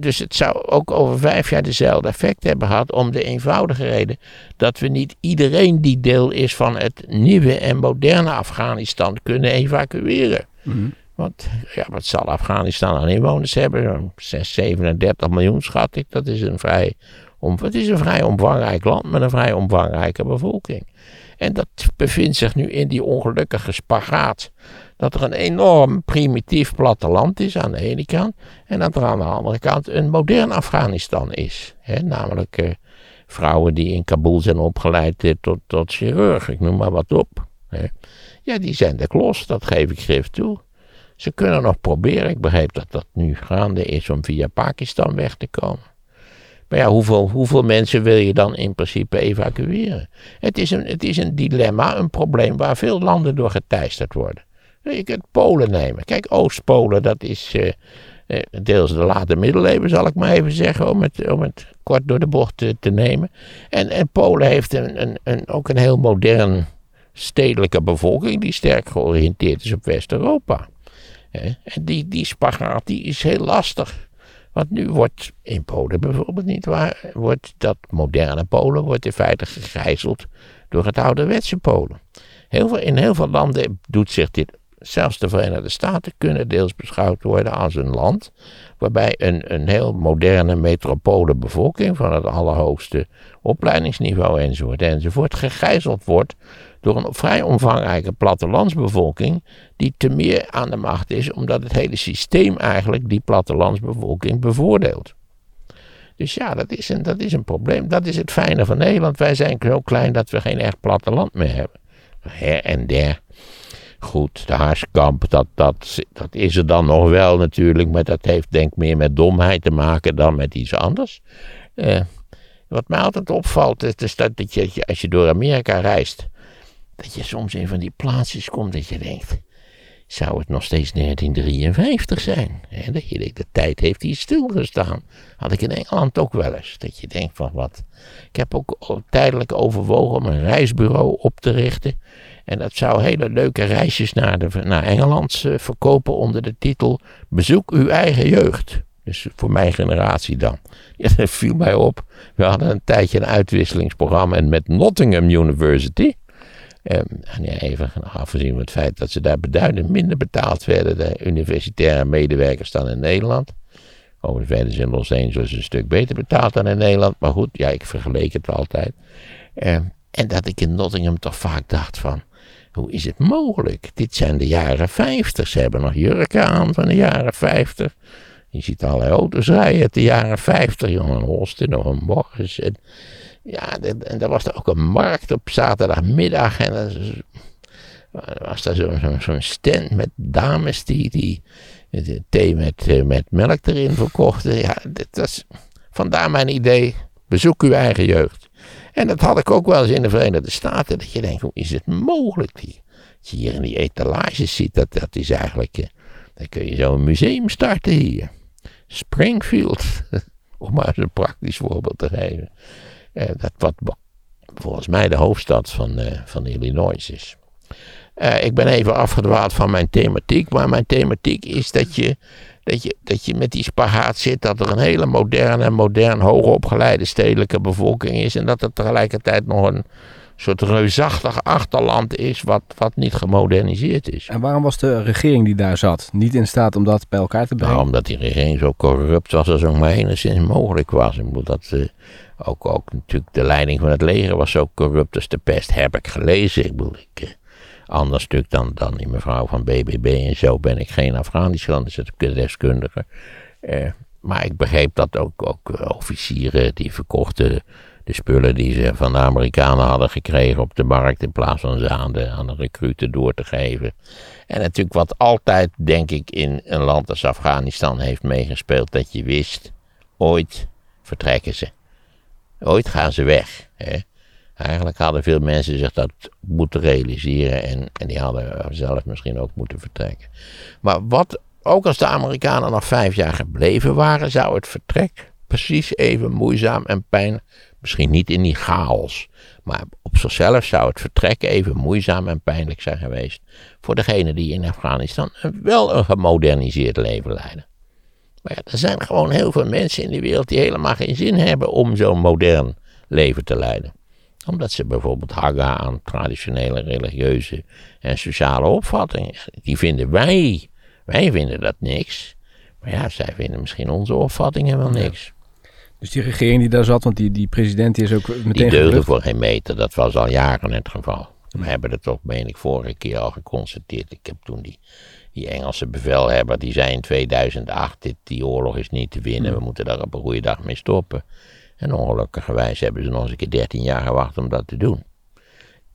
dus het zou ook over vijf jaar dezelfde effect hebben gehad. Om de eenvoudige reden dat we niet iedereen die deel is van het nieuwe en moderne Afghanistan kunnen evacueren. Mm Want ja, wat zal Afghanistan aan inwoners hebben? 6, 37 miljoen schat ik. Dat is een vrij, om, het is een vrij omvangrijk land met een vrij omvangrijke bevolking. En dat bevindt zich nu in die ongelukkige spagaat. Dat er een enorm primitief platteland is aan de ene kant. En dat er aan de andere kant een modern Afghanistan is. namelijk eh, vrouwen die in Kabul zijn opgeleid eh, tot, tot chirurg. Ik noem maar wat op. Ja, die zijn de klos, dat geef ik schrift toe. Ze kunnen nog proberen. Ik begreep dat dat nu gaande is om via Pakistan weg te komen. Maar ja, hoeveel, hoeveel mensen wil je dan in principe evacueren? Het is, een, het is een dilemma, een probleem waar veel landen door geteisterd worden. Je kunt Polen nemen. Kijk, Oost-Polen, dat is uh, deels de late middeleeuwen, zal ik maar even zeggen, om het, om het kort door de bocht te, te nemen. En, en Polen heeft een, een, een, ook een heel modern stedelijke bevolking die sterk georiënteerd is op West-Europa. En die, die spagaat die is heel lastig. Want nu wordt in Polen bijvoorbeeld niet waar, wordt dat moderne Polen wordt in feite gegijzeld door het ouderwetse Polen. Heel veel, in heel veel landen doet zich dit, zelfs de Verenigde Staten kunnen deels beschouwd worden als een land waarbij een, een heel moderne metropole bevolking van het allerhoogste opleidingsniveau enzovoort enzovoort gegijzeld wordt door een vrij omvangrijke plattelandsbevolking die te meer aan de macht is omdat het hele systeem eigenlijk die plattelandsbevolking bevoordeelt. Dus ja, dat is, een, dat is een probleem. Dat is het fijne van Nederland. Wij zijn zo klein dat we geen echt platteland meer hebben. Her en der. Goed, de Harskamp, dat, dat, dat is er dan nog wel natuurlijk, maar dat heeft denk ik meer met domheid te maken dan met iets anders. Eh, wat mij altijd opvalt, is dat, dat je, als je door Amerika reist, dat je soms in van die plaatsjes komt dat je denkt, zou het nog steeds 1953 zijn? Dat je denkt, de tijd heeft hier stilgestaan. Had ik in Engeland ook wel eens. Dat je denkt van wat. Ik heb ook tijdelijk overwogen om een reisbureau op te richten. En dat zou hele leuke reisjes naar, de, naar Engeland uh, verkopen onder de titel Bezoek uw eigen jeugd. Dus voor mijn generatie dan. [LAUGHS] Dat viel mij op. We hadden een tijdje een uitwisselingsprogramma en met Nottingham University. Um, en ja, even afgezien van het feit dat ze daar beduidend minder betaald werden, de universitaire medewerkers, dan in Nederland. Overigens werden ze in Los Angeles een stuk beter betaald dan in Nederland. Maar goed, ja, ik vergeleek het altijd. Um, en dat ik in Nottingham toch vaak dacht van, hoe is het mogelijk? Dit zijn de jaren 50. Ze hebben nog jurken aan van de jaren 50. Je ziet allerlei auto's rijden uit de jaren 50. Jongen, Holsten, nog een Morris. En, ja, en er was er ook een markt op zaterdagmiddag. En er was daar zo'n zo, stand met dames die, die thee met, eh, met melk erin verkochten. Ja, dit was vandaar mijn idee. Bezoek uw eigen jeugd. En dat had ik ook wel eens in de Verenigde Staten. Dat je denkt, hoe is het mogelijk? Die, als je hier in die etalages ziet, dat, dat is eigenlijk... Eh, dan kun je zo een museum starten hier. Springfield. [LAUGHS] Om maar eens een praktisch voorbeeld te geven. Eh, dat wat volgens mij de hoofdstad van, uh, van Illinois is. Uh, ik ben even afgedwaald van mijn thematiek, maar mijn thematiek is dat je, dat je, dat je met die spagaat zit, dat er een hele moderne, modern hoogopgeleide stedelijke bevolking is en dat er tegelijkertijd nog een soort reusachtig achterland is wat, wat niet gemoderniseerd is. En waarom was de regering die daar zat niet in staat om dat bij elkaar te brengen? Nou, omdat die regering zo corrupt was als ook maar enigszins mogelijk was. Ik bedoel, dat, uh, ook, ook natuurlijk de leiding van het leger was zo corrupt als de pest, heb ik gelezen. Ik bedoel, ik, uh, ander stuk dan, dan die mevrouw van BBB en zo ben ik geen Afghanistan-deskundige. Uh, maar ik begreep dat ook, ook officieren die verkochten de spullen die ze van de Amerikanen hadden gekregen op de markt in plaats van ze aan de, aan de recruten door te geven. En natuurlijk wat altijd, denk ik, in een land als Afghanistan heeft meegespeeld, dat je wist, ooit vertrekken ze. Ooit gaan ze weg. Hè? Eigenlijk hadden veel mensen zich dat moeten realiseren en, en die hadden zelf misschien ook moeten vertrekken. Maar wat, ook als de Amerikanen nog vijf jaar gebleven waren, zou het vertrek precies even moeizaam en pijn Misschien niet in die chaos. Maar op zichzelf zou het vertrek even moeizaam en pijnlijk zijn geweest. Voor degene die in Afghanistan wel een gemoderniseerd leven leiden. Maar ja, er zijn gewoon heel veel mensen in de wereld die helemaal geen zin hebben om zo'n modern leven te leiden. Omdat ze bijvoorbeeld hangen aan traditionele religieuze en sociale opvattingen. Die vinden wij, wij vinden dat niks. Maar ja, zij vinden misschien onze opvattingen wel niks. Dus die regering die daar zat, want die, die president die is ook meteen Die deugde voor geen meter, dat was al jaren het geval. We hebben het toch, meen ik, vorige keer al geconstateerd. Ik heb toen die, die Engelse bevelhebber, die zei in 2008, dit, die oorlog is niet te winnen, we moeten daar op een goede dag mee stoppen. En ongelukkigerwijs hebben ze nog eens een keer 13 jaar gewacht om dat te doen.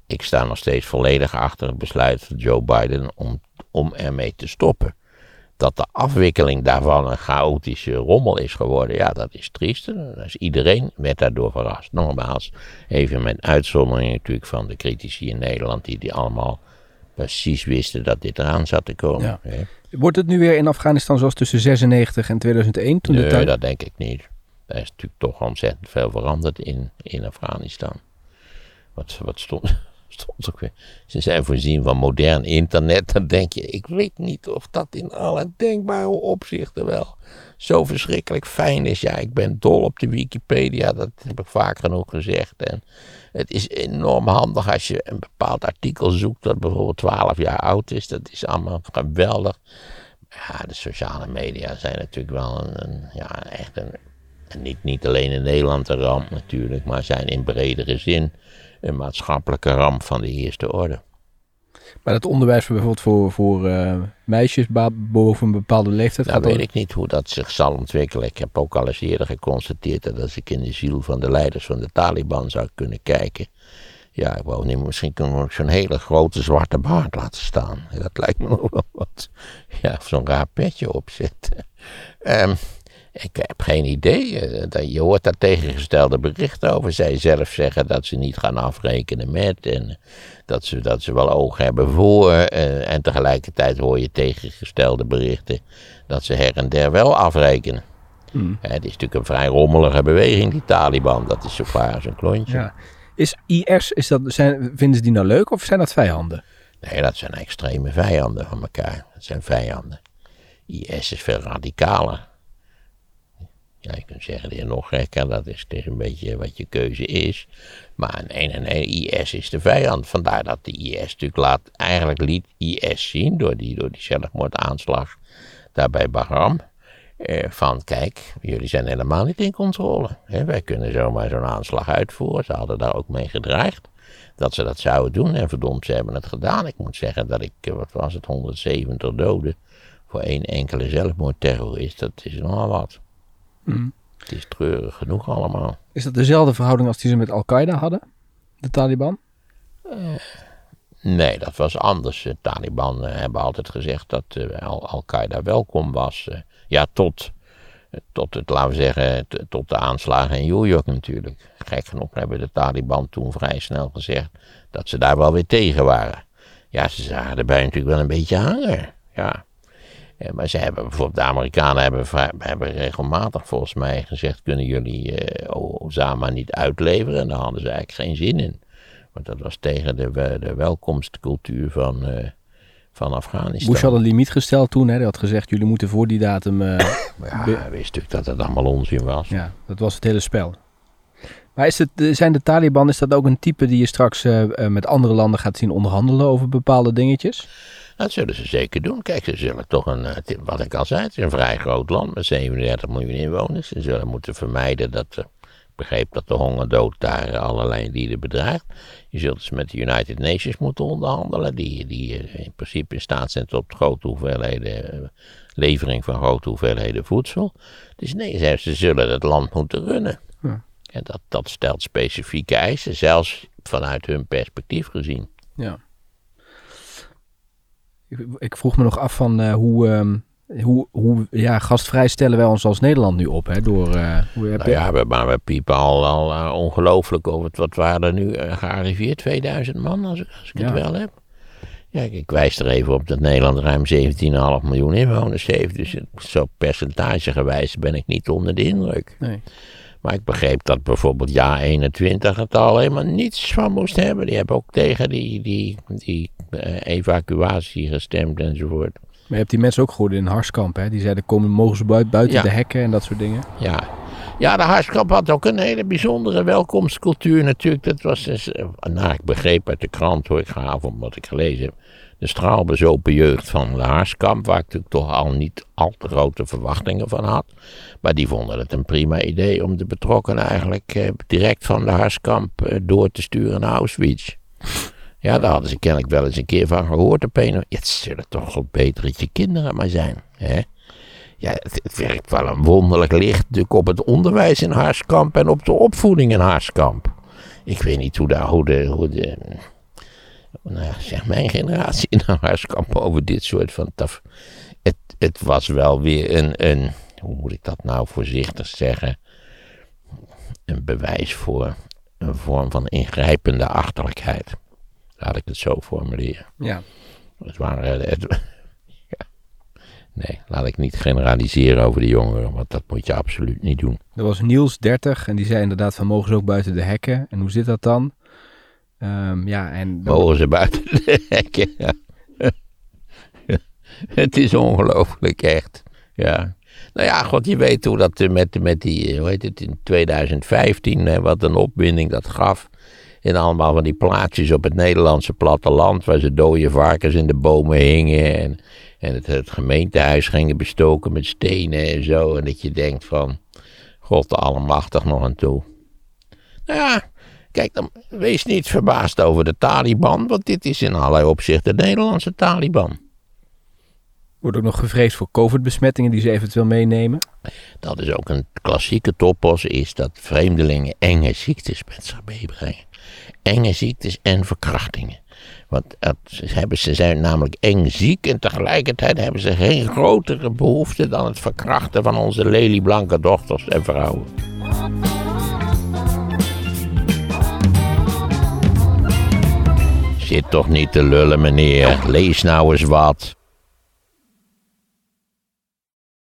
Ik sta nog steeds volledig achter het besluit van Joe Biden om, om ermee te stoppen dat de afwikkeling daarvan een chaotische rommel is geworden, ja, dat is triest. Dus iedereen werd daardoor verrast. Nogmaals, even met uitzondering natuurlijk van de critici in Nederland, die die allemaal precies wisten dat dit eraan zat te komen. Ja. hè. Wordt het nu weer in Afghanistan zoals tussen 96 en 2001? Toen de Nee, dat denk ik niet. Er is natuurlijk toch ontzettend veel veranderd in, in Afghanistan. Wat, wat stond, [LAUGHS] stond ook weer? Ze zijn voorzien van modern internet. Dan denk je, ik weet niet of dat in alle denkbare opzichten wel zo verschrikkelijk fijn is. Ja, ik ben dol op de Wikipedia, dat heb ik vaak genoeg gezegd. En het is enorm handig als je een bepaald artikel zoekt dat bijvoorbeeld 12 jaar oud is. Dat is allemaal geweldig. Ja, de sociale media zijn natuurlijk wel een, een- ja, echt een, en niet, niet alleen in Nederland een ramp natuurlijk, maar zijn in bredere zin een maatschappelijke ramp van de eerste orde. Maar het onderwijs voor bijvoorbeeld voor, voor eh, meisjes boven een bepaalde leeftijd Nou gaat weet ik niet hoe dat zich zal ontwikkelen. Ik heb ook al eens eerder geconstateerd dat als ik in de ziel van de leiders van de Taliban zou kunnen kijken. Ja, ik wou niet, misschien kunnen we ook zo'n hele grote zwarte baard laten staan. Dat lijkt me wel wat. Ja, of zo'n raar petje opzetten. Ehm, ik heb geen idee. Eh, Je hoort daar tegengestelde berichten over. Zij zelf zeggen dat ze niet gaan afrekenen met. En dat ze, dat ze wel oog hebben voor. eh, en tegelijkertijd hoor je tegengestelde berichten dat ze her en der wel afrekenen. Hè, het is natuurlijk een vrij rommelige beweging, die Taliban. Dat is zo klaar als een klontje. Ja. Is IS, is dat, zijn, vinden ze die nou leuk of zijn dat vijanden? Nee, dat zijn extreme vijanden van elkaar. Dat zijn vijanden. IS is veel radicaler. Ja, je kunt zeggen, die nog gekker. Dat is, het een beetje wat je keuze is. Maar nee, nee, nee, IS is de vijand. Vandaar dat de IS natuurlijk laat, eigenlijk liet IS zien door die, door die zelfmoordaanslag daar bij Bahram. Eh, van kijk, jullie zijn helemaal niet in controle. Hè? Wij kunnen zomaar zo'n aanslag uitvoeren. Ze hadden daar ook mee gedreigd dat ze dat zouden doen. En verdomd, ze hebben het gedaan. Ik moet zeggen dat ik, eh, wat was het, 170 doden voor één enkele zelfmoordterrorist. Dat is nogal wat. Het is treurig genoeg allemaal. Is dat dezelfde verhouding als die ze met Al-Qaeda hadden? De Taliban? Nee, dat was anders. De Taliban eh, hebben altijd gezegd dat eh, Al- Al-Qaeda welkom was. ja, tot, tot het, laten we zeggen, tot de aanslagen in New York natuurlijk. Gek genoeg hebben de Taliban toen vrij snel gezegd dat ze daar wel weer tegen waren. Ja, ze zagen erbij natuurlijk wel een beetje hangen. Ja. Eh, Maar ze hebben bijvoorbeeld, de Amerikanen hebben, hebben regelmatig volgens mij gezegd: kunnen jullie eh, Osama niet uitleveren? En daar hadden ze eigenlijk geen zin in. Want dat was tegen de, we- de welkomstcultuur van, eh, van Afghanistan. Bush had een limiet gesteld toen. Hè? Hij had gezegd, jullie moeten voor die datum... [LAUGHS] ja, hij wist natuurlijk dat het allemaal onzin was. ja, dat was het hele spel. Maar is het, zijn de Taliban, is dat ook een type die je straks met andere landen gaat zien onderhandelen over bepaalde dingetjes? Dat zullen ze zeker doen. Kijk, ze zullen toch een, eh, wat ik al zei, het is een vrij groot land met 37 miljoen inwoners. Ze zullen moeten vermijden dat, eh, ik begreep dat de hongerdood daar allerlei lieden bedreigt. Je zult dus met de United Nations moeten onderhandelen, die, die eh, in principe in staat zijn tot grote hoeveelheden, levering van grote hoeveelheden voedsel. Dus nee, ze, ze zullen het land moeten runnen. Ja. En dat, dat stelt specifieke eisen, zelfs vanuit hun perspectief gezien. Ja. Ik, ik vroeg me nog af van eh, hoe, ehm, hoe, hoe ja, gastvrij stellen wij ons als Nederland nu op? Hè? Door, eh, hoe heb Nou je- ja, we, maar we piepen al, al eh, ongelooflijk over het, wat waren er nu gearriveerd? 2000 man, als ik, als ik Ja. het wel heb. Ja, ik, ik wijs er even op dat Nederland ruim 17,5 miljoen inwoners heeft. Dus zo percentagegewijs ben ik niet onder de indruk. Nee. Maar ik begreep dat bijvoorbeeld ja 21 het al helemaal niets van moest hebben. Die hebben ook tegen die, die, die eh, evacuatie gestemd enzovoort. Maar je hebt die mensen ook gehoord in Harskamp. Hè? Die zeiden, komen, mogen ze buiten, Ja. de hekken en dat soort dingen. Ja. ja, de Harskamp had ook een hele bijzondere welkomstcultuur natuurlijk. Dat was dus, eh, nou ik begreep uit de krant hoor, ik ga om wat ik gelezen heb. De straalbezopen jeugd van de Harskamp, waar ik natuurlijk toch al niet al te grote verwachtingen van had. Maar die vonden het een prima idee om de betrokkenen eigenlijk eh, direct van de Harskamp eh, door te sturen naar Auschwitz. Ja, daar hadden ze kennelijk wel eens een keer van gehoord op een. Het zullen toch dat je kinderen maar zijn. Hè? Ja, het, het werkt wel een wonderlijk licht op het onderwijs in Harskamp en op de opvoeding in Harskamp. Ik weet niet hoe, daar, hoe de, hoe de nou ja, zeg mijn generatie in Harskamp over dit soort van taf. Het, het was wel weer een, een, hoe moet ik dat nou voorzichtig zeggen, een bewijs voor een vorm van ingrijpende achterlijkheid. Laat ik het zo formuleren. Ja. Het waren, het, [LAUGHS] ja. Nee, laat ik niet generaliseren over de jongeren, want dat moet je absoluut niet doen. Er was Niels, 30, en die zei inderdaad van mogen ze ook buiten de hekken. En hoe zit dat dan? Ehm, ja, en Mogen ze buiten [LAUGHS] de hekken? [LAUGHS] Het is ongelooflijk, echt. Ja. Nou ja, god, je weet hoe dat eh, met, met die, eh, hoe heet het, in 2015, hè, wat een opwinding dat gaf. In allemaal van die plaatsjes op het Nederlandse platteland, waar ze dode varkens in de bomen hingen. En, en het, het gemeentehuis gingen bestoken met stenen en zo. En dat je denkt van, god de allemachtig nog aan toe. Nou ja, kijk, dan wees niet verbaasd over de Taliban, want dit is in allerlei opzichten de Nederlandse Taliban. wordt ook nog gevreesd voor COVID-besmettingen die ze eventueel meenemen. Dat is ook een klassieke topos, is dat vreemdelingen enge ziektes met zich meebrengen. Enge ziektes en verkrachtingen. Want hebben, ze zijn namelijk eng ziek en tegelijkertijd hebben ze geen grotere behoefte dan het verkrachten van onze lelieblanke dochters en vrouwen. Zit toch niet te lullen, meneer. Lees nou eens wat.